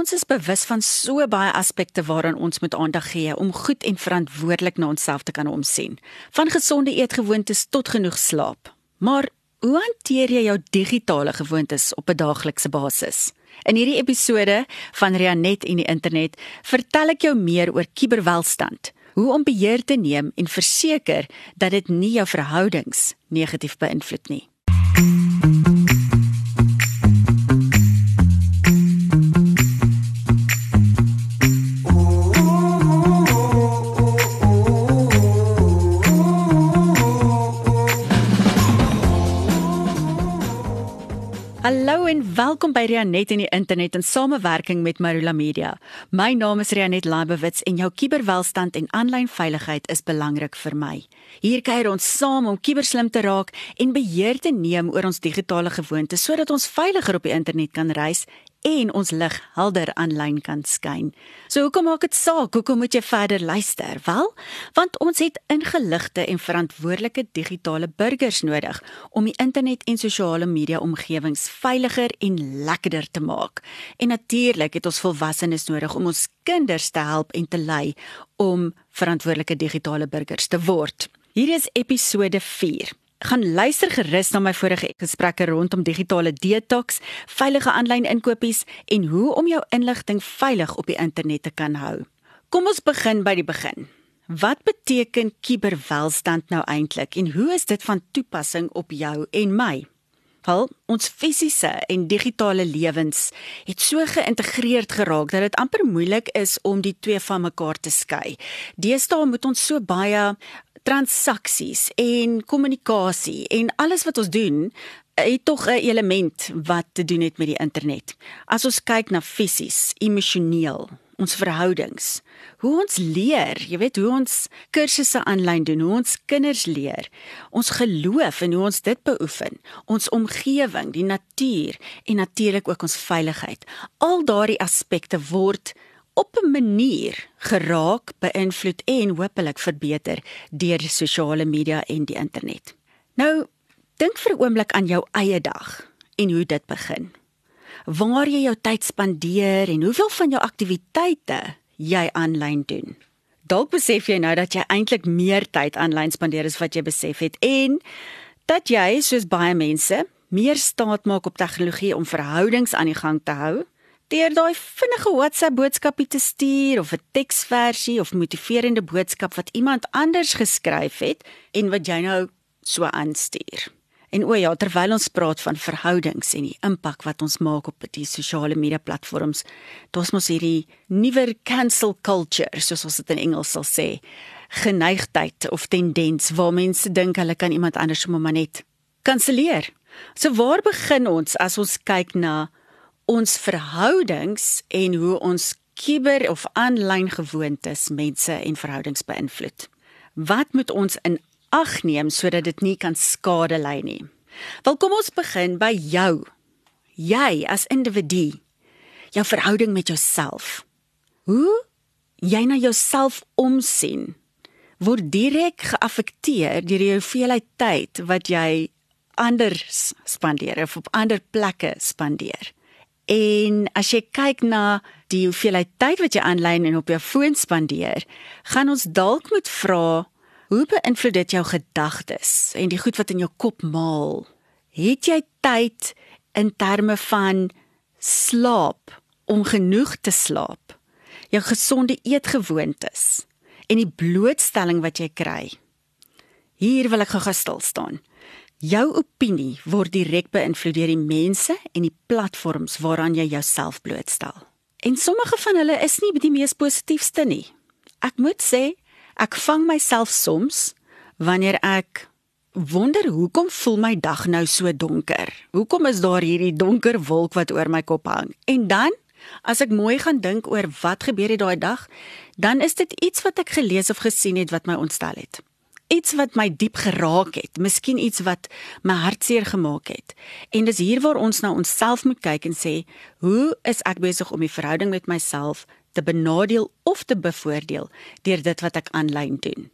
Ons is bewus van so baie aspekte waaraan ons moet aandag gee om goed en verantwoordelik na onsself te kan omsien. Van gesonde eetgewoontes tot genoeg slaap. Maar hoe hanteer jy jou digitale gewoontes op 'n daaglikse basis? In hierdie episode van Rianet en die internet vertel ek jou meer oor kuberwelstand, hoe om beheer te neem en verseker dat dit nie jou verhoudings negatief beïnvloed nie. Hallo en welkom by Rianet en die internet in samewerking met Marula Media. My naam is Rianet Leibowitz en jou kuberwelstand en aanlyn veiligheid is belangrik vir my. Hier kuier ons saam om kuberslim te raak en beheer te neem oor ons digitale gewoontes sodat ons veiliger op die internet kan reis en ons lig helder aanlyn kan skyn. So hoekom maak dit saak? Hoekom moet jy verder luister? Wel, want ons het ingeligte en verantwoordelike digitale burgers nodig om die internet en sosiale media omgewings veiliger en lekkerder te maak. En natuurlik het ons volwassenes nodig om ons kinders te help en te lei om verantwoordelike digitale burgers te word. Hier is episode 4 gaan luister gerus na my vorige gesprekke rondom digitale detox, veilige aanlyn inkopies en hoe om jou inligting veilig op die internet te kan hou. Kom ons begin by die begin. Wat beteken kuberwelstand nou eintlik en hoe is dit van toepassing op jou en my? Wel, ons fisiese en digitale lewens het so geïntegreerd geraak dat dit amper moeilik is om die twee van mekaar te skei. Deesdae moet ons so baie transaksies en kommunikasie en alles wat ons doen het tog 'n element wat te doen het met die internet. As ons kyk na fisies, emosioneel, ons verhoudings, hoe ons leer, jy weet hoe ons kursusse aanlyn doen, hoe ons kinders leer, ons geloof en hoe ons dit beoefen, ons omgewing, die natuur en natuurlik ook ons veiligheid. Al daardie aspekte word op 'n manier geraak, beïnvloed en hopelik verbeter deur sosiale media en die internet. Nou, dink vir 'n oomblik aan jou eie dag en hoe dit begin. Waar jy jou tyd spandeer en hoeveel van jou aktiwiteite jy aanlyn doen. Dalk besef jy nou dat jy eintlik meer tyd aanlyn spandeer as wat jy besef het en dat jy soos baie mense meer staat maak op tegnologie om verhoudings aan die gang te hou deur daai vinnige WhatsApp boodskapie te stuur of 'n teksversie of motiverende boodskap wat iemand anders geskryf het en wat jy nou so aanstuur. En o ja, terwyl ons praat van verhoudings en die impak wat ons maak op die sosiale media platforms, daar's mos hierdie nuwe cancel culture, soos ons dit in Engels sal sê, geneigtheid of tendens waar mense dink hulle kan iemand anders sommer net kanselleer. So waar begin ons as ons kyk na ons verhoudings en hoe ons kiber of aanlyn gewoontes mense en verhoudings beïnvloed. Wat moet ons in ag neem sodat dit nie kan skade lei nie? Wel kom ons begin by jou. Jy as individu. Jou verhouding met jouself. Hoe jy na jouself omsien word direk geaffekteer deur die hoeveelheid tyd wat jy anders spandeer of op ander plekke spandeer. En as jy kyk na die hoeveelheid tyd wat jy aanlyn en op jou foon spandeer, gaan ons dalk moet vra, hoe beïnvloed dit jou gedagtes en die goed wat in jou kop maal? Het jy tyd in terme van slaap om genoeg te slaap? Jou gesonde eetgewoontes en die blootstelling wat jy kry. Hier wil ek gou stil staan. Jou opinie word direk beïnvloed deur die mense en die platforms waaraan jy jouself blootstel. En sommige van hulle is nie die mees positiefste nie. Ek moet sê, ek vang myself soms wanneer ek wonder hoekom voel my dag nou so donker? Hoekom is daar hierdie donker wolk wat oor my kop hang? En dan As ek mooi gaan dink oor wat gebeur het daai dag, dan is dit iets wat ek gelees of gesien het wat my ontstel het iets wat my diep geraak het, miskien iets wat my hartseer gemaak het. En dis hier waar ons na onsself moet kyk en sê, hoe is ek besig om die verhouding met myself te benadeel of te bevoordeel deur dit wat ek aanlyn doen?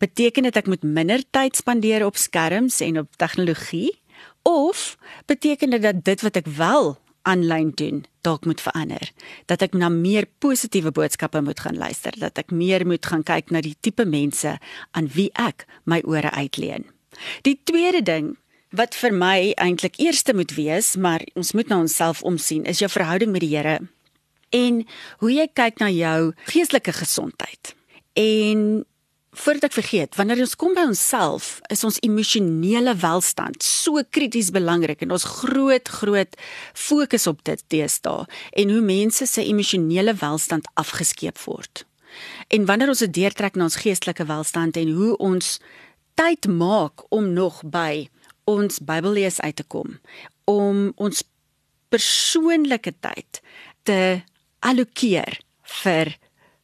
Beteken dit ek moet minder tyd spandeer op skerms en op tegnologie of beteken dit dat dit wat ek wel aanlyn doen dalk moet verander. Dat ek na meer positiewe boodskappe moet gaan luister, dat ek meer moet gaan kyk na die tipe mense aan wie ek my ore uitleen. Die tweede ding wat vir my eintlik eerste moet wees, maar ons moet na onsself omsien, is jou verhouding met die Here en hoe jy kyk na jou geestelike gesondheid. En voordat ek vergeet, wanneer ons kom by onsself, is ons emosionele welstand so krities belangrik en ons groot groot fokus op dit deesdae en hoe mense se emosionele welstand afgeskeep word. En wanneer ons dit deurtrek na ons geestelike welstand en hoe ons tyd maak om nog by ons Bybellees uit te kom, om ons persoonlike tyd te allokeer vir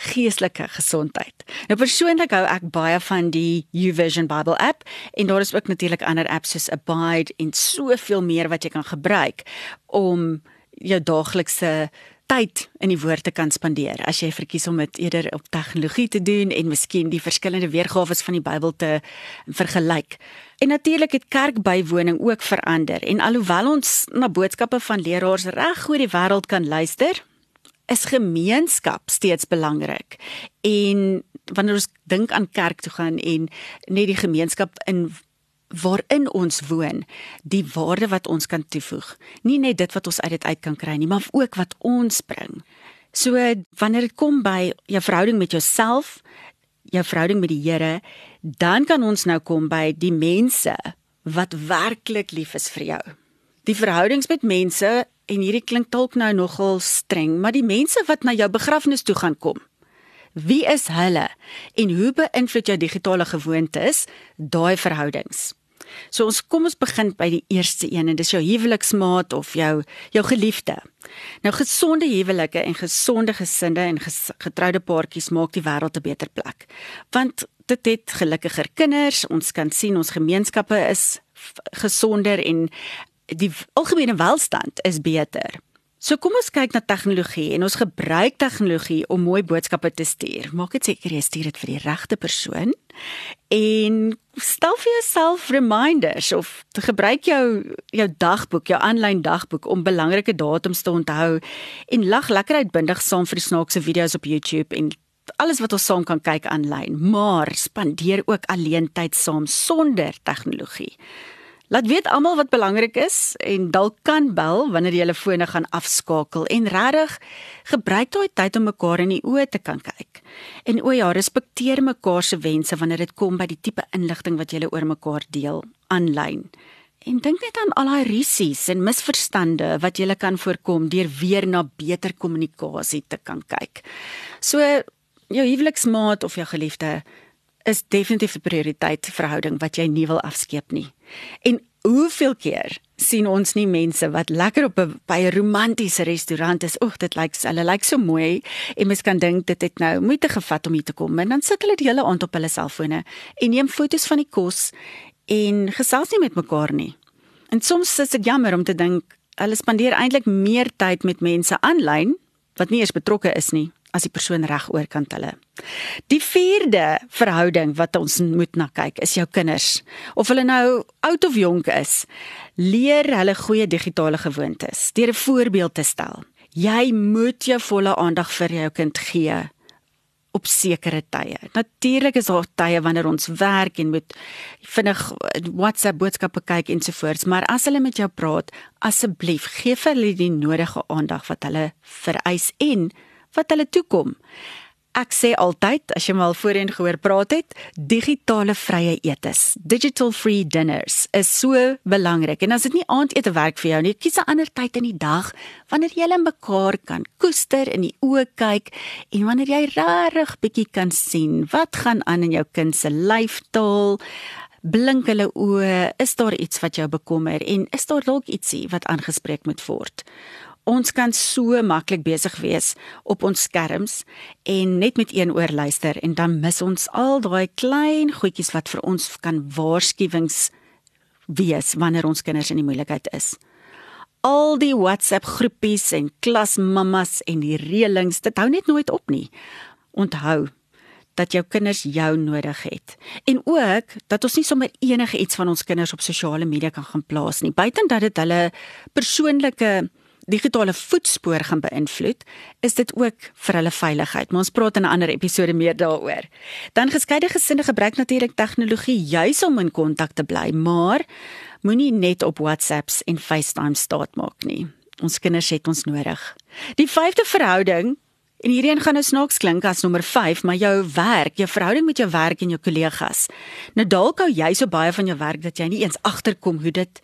geestelike gesondheid. Nou persoonlik hou ek baie van die YouVersion Bible app en daar is ook natuurlik ander apps soos Abide en soveel meer wat jy kan gebruik om jou daaglikse tyd in die woord te kan spandeer. As jy verkies om dit eerder op tegnologie te doen en miskien die verskillende weergawe van die Bybel te vergelyk. En natuurlik het kerkbywoning ook verander en alhoewel ons na boodskappe van leraars reg oor die wêreld kan luister, is gemeenskap steeds belangrik. En wanneer ons dink aan kerk toe gaan en net die gemeenskap in waarin ons woon, die waarde wat ons kan toevoeg. Nie net dit wat ons uit dit uit kan kry nie, maar ook wat ons bring. So wanneer dit kom by jou verhouding met jouself, jou verhouding met die Here, dan kan ons nou kom by die mense wat werklik lief is vir jou. Die verhoudings met mense en hierdie klink dalk nou nogal streng, maar die mense wat na jou begrafnis toe gaan kom. Wie is hulle en hoe beïnvloed jou digitale gewoontes daai verhoudings? So ons kom ons begin by die eerste een en dis jou huweliksmaat of jou jou geliefde. Nou gesonde huwelike en gesonde gesinne en getroude paartjies maak die wêreld 'n beter plek. Want dit het gelukkiger kinders, ons kan sien ons gemeenskappe is gesonder en die algemene welstand is beter. So kom ons kyk na tegnologie en ons gebruik tegnologie om mooi boodskappe te stuur. Maak dit seker jy stuur dit vir die regte persoon en stel vir jouself reminders of gebruik jou jou dagboek, jou aanlyn dagboek om belangrike datums te onthou en lag lekker uitbundig saam vir die snaakse video's op YouTube en alles wat ons saam kan kyk aanlyn, maar spandeer ook alleen tyd saam sonder tegnologie. Laat weet almal wat belangrik is en dalk kan bel wanneer jy hulle fone gaan afskakel en regtig gebruik daai tyd om mekaar in die oë te kan kyk. En o ja, respekteer mekaar se wense wanneer dit kom by die tipe inligting wat jy oor mekaar deel aanlyn. En dink net aan al daai risies en misverstande wat jy kan voorkom deur weer na beter kommunikasie te kan kyk. So jou huweliksmaat of jou geliefde is definitief 'n prioriteit verhouding wat jy nie wil afskeep nie. En hoeveel keer sien ons nie mense wat lekker op 'n by 'n romantiese restaurant is. Oeg, dit lyk hulle lyk so mooi en mens kan dink dit het nou moeite gevat om hier te kom. En dan sit hulle die hele aand op hulle selfone en neem foto's van die kos en gesels nie met mekaar nie. En soms is dit jammer om te dink hulle spandeer eintlik meer tyd met mense aanlyn wat nie eens betrokke is nie as die persoon reg oorkant hulle. Die vierde verhouding wat ons moet na kyk is jou kinders. Of hulle nou oud of jonk is, leer hulle goeie digitale gewoontes deur 'n voorbeeld te stel. Jy moet jou volle aandag vir jou kind gee op sekere tye. Natuurlik is daar tye wanneer ons werk en moet vinnig WhatsApp boodskappe kyk ensovoorts, maar as hulle met jou praat, asseblief gee vir hulle die nodige aandag wat hulle vereis en wat hulle toekom. Ek sê altyd, as jy mal voorheen gehoor praat het, digitale vrye etes, digital free dinners is so belangrik. En as dit nie aandete werk vir jou nie, kies 'n ander tyd in die dag wanneer jy hulle mekaar kan koester in die oë kyk en wanneer jy regtig bietjie kan sien wat gaan aan in jou kind se lyfstaal. Blink hulle oë, is daar iets wat jou bekommer en is daar dalk ietsie wat aangespreek moet word? Ons kan so maklik besig wees op ons skerms en net met een oor luister en dan mis ons al daai klein goedjies wat vir ons kan waarskuwings wees wanneer ons kinders in die moeilikheid is. Al die WhatsApp groepies en klasmammas en die reëlings, dit hou net nooit op nie. Onthou dat jou kinders jou nodig het. En ook dat ons nie sommer enige iets van ons kinders op sosiale media kan gaan plaas nie. Buiten dat dit hulle persoonlike digitale voetspoor gaan beïnvloed, is dit ook vir hulle veiligheid. Maar ons praat in 'n ander episode meer daaroor. Dan geskeide gesinne gebruik natuurlik tegnologie juis om in kontak te bly, maar moenie net op WhatsApps en FaceTime staat maak nie. Ons kinders het ons nodig. Die vyfde verhouding En hierdie een gaan nou snaaks klink as nommer 5, maar jou werk, jou verhouding met jou werk en jou kollegas. Nou dalk hou jy so baie van jou werk dat jy nie eens agterkom hoe dit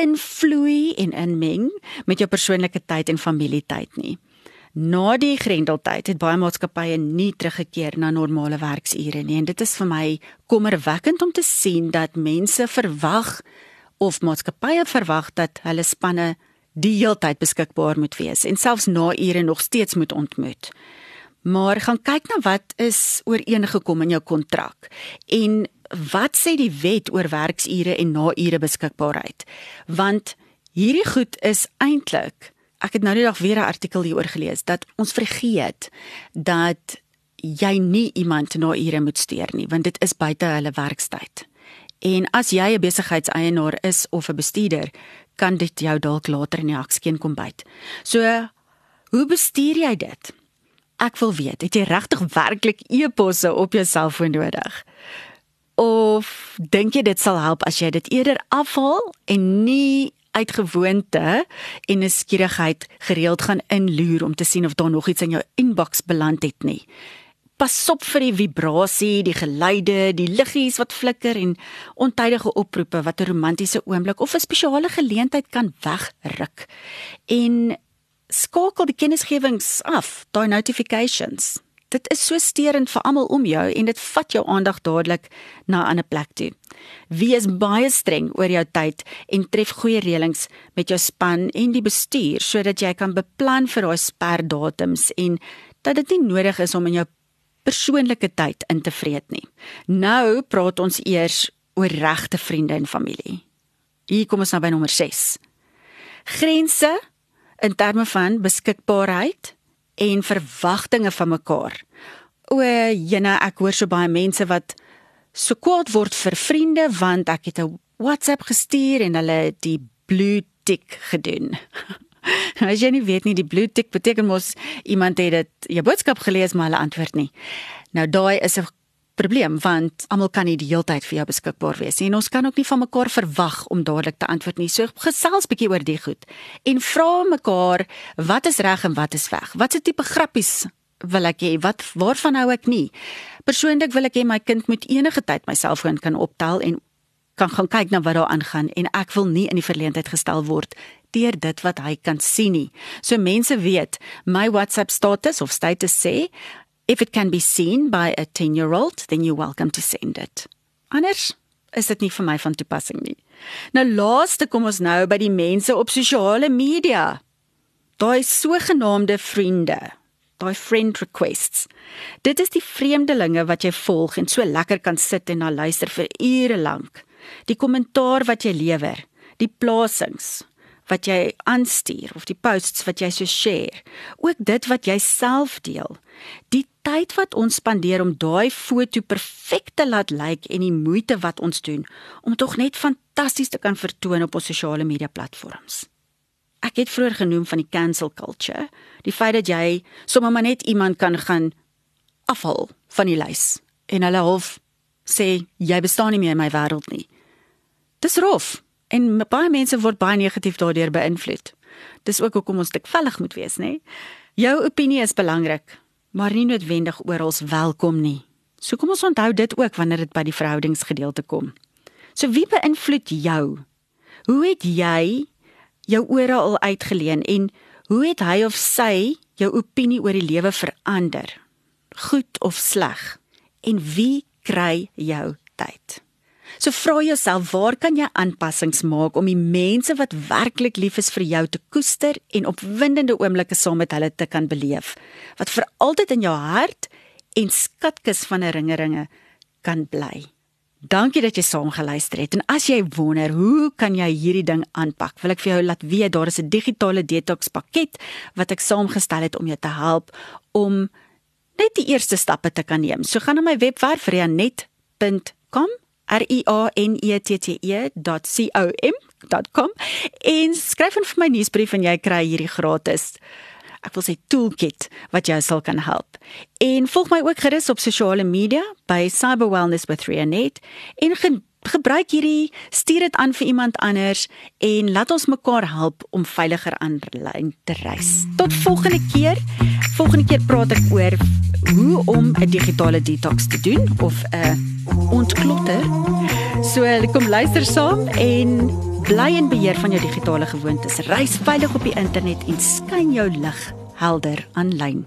invloei en inmeng met jou persoonlike tyd en familietyd nie. Na die grendeltyd het baie maatskappye nie teruggekeer na normale werksure nie en dit is vir my kommerwekkend om te sien dat mense verwag of maatskappye verwag dat hulle spanne die heeltyd beskikbaar moet wees en selfs na ure nog steeds moet ontmoet. Maar gaan kyk na wat is ooreengekom in jou kontrak en wat sê die wet oor werksure en na-ure beskikbaarheid? Want hierdie goed is eintlik ek het nou die dag weer 'n artikel hieroor gelees dat ons vergeet dat jy nie iemand na-ure moet steur nie want dit is buite hulle werkstyd. En as jy 'n besigheidseienaar is of 'n bestuurder, kan dit jou dalk later in die hakskeen kom byt. So, hoe bestuur jy dit? Ek wil weet, het jy regtig werklik e-posse op jou selfoon nodig? Of dink jy dit sal help as jy dit eerder afhaal en nie uit gewoonte en nuuskierigheid gereeld gaan inloer om te sien of daar nog iets in jou inbox beland het nie? Pas op vir die vibrasie, die geluide, die liggies wat flikker en ontydige oproepe wat 'n romantiese oomblik of 'n spesiale geleentheid kan wegruk. En skakel die kennisgewings af, daai notifications. Dit is so steurend vir almal om jou en dit vat jou aandag dadelik na 'n ander plek toe. Wees baie streng oor jou tyd en tref goeie reëlings met jou span en die bestuur sodat jy kan beplan vir daai sperdatums en dat dit nie nodig is om in jou persoonlike tyd in te vreet nie. Nou praat ons eers oor regte vriende en familie. Hier kom ons nou by nommer 6. Grense in terme van beskikbaarheid en verwagtinge van mekaar. O, jene, ek hoor so baie mense wat so kwaad word vir vriende want ek het 'n WhatsApp gestuur en hulle die blue tick gedoen. As jy nie weet nie, die blue tick beteken mos iemand het dit jou boodskap gelees maar hulle antwoord nie. Nou daai is 'n probleem want almal kan nie die hele tyd vir jou beskikbaar wees nie en ons kan ook nie van mekaar verwag om dadelik te antwoord nie. So gesels bietjie oor die goed en vra mekaar wat is reg en wat is weg. Wat se tipe grappies wil ek hê? Wat waarvan hou ek nie? Persoonlik wil ek hê my kind moet enige tyd my selfoon kan optel en kan gaan kyk na wat daar aangaan en ek wil nie in die verleentheid gestel word deur dit wat hy kan sien nie. So mense weet, my WhatsApp status of status sê, if it can be seen by a 10-year-old, then you're welcome to send it. Anders is dit nie vir my van toepassing nie. Nou laaste kom ons nou by die mense op sosiale media. Daai sogenaamde vriende, daai friend requests. Dit is die vreemdelinge wat jy volg en so lekker kan sit en na luister vir ure lank. Die kommentaar wat jy lewer, die plasings, wat jy aanstuur of die posts wat jy so share, ook dit wat jy self deel. Die tyd wat ons spandeer om daai foto perfek te laat lyk like en die moeite wat ons doen om tog net fantasties te kan vertoon op ons sosiale media platforms. Ek het vroeër genoem van die cancel culture, die feit dat jy sommer maar net iemand kan gaan afhaal van die lys en hulle half sê jy bestaan nie meer in my wêreld nie. Dis rof. En baie mense word baie negatief daardeur beïnvloed. Dis ook hoekom ons dikwellig moet wees, nê? Jou opinie is belangrik, maar nie noodwendig oral welkom nie. So kom ons onthou dit ook wanneer dit by die verhoudingsgedeelte kom. So wie beïnvloed jou? Hoe het jy jou ore al uitgeleen en hoe het hy of sy jou opinie oor die lewe verander? Goed of sleg? En wie kry jou tyd? So vra jouself, waar kan jy aanpassings maak om die mense wat werklik lief is vir jou te koester en opwindende oomblikke saam met hulle te kan beleef, wat vir altyd in jou hart en skatkis van herinneringe kan bly. Dankie dat jy saam geluister het. En as jy wonder, hoe kan jy hierdie ding aanpak? Wil ek vir jou laat weet daar is 'n digitale detox pakket wat ek saamgestel het om jou te help om net die eerste stappe te kan neem. So gaan na my webwerf rianet.com R I A N E T T E.com en skryf in vir my nuusbrief en jy kry hierdie gratis ek wil sê toolkit wat jou sal kan help. En volg my ook gerus op sosiale media by Cyber Wellness with Rianet en ge gebruik hierdie stuur dit aan vir iemand anders en laat ons mekaar help om veiliger aanlyn te reis. Tot volgende keer. Volgende keer praat ek oor hoe om 'n digitale detox te doen of 'n ontklotter. So kom luister saam en bly in beheer van jou digitale gewoontes. Reis veilig op die internet en skyn jou lig helder aanlyn.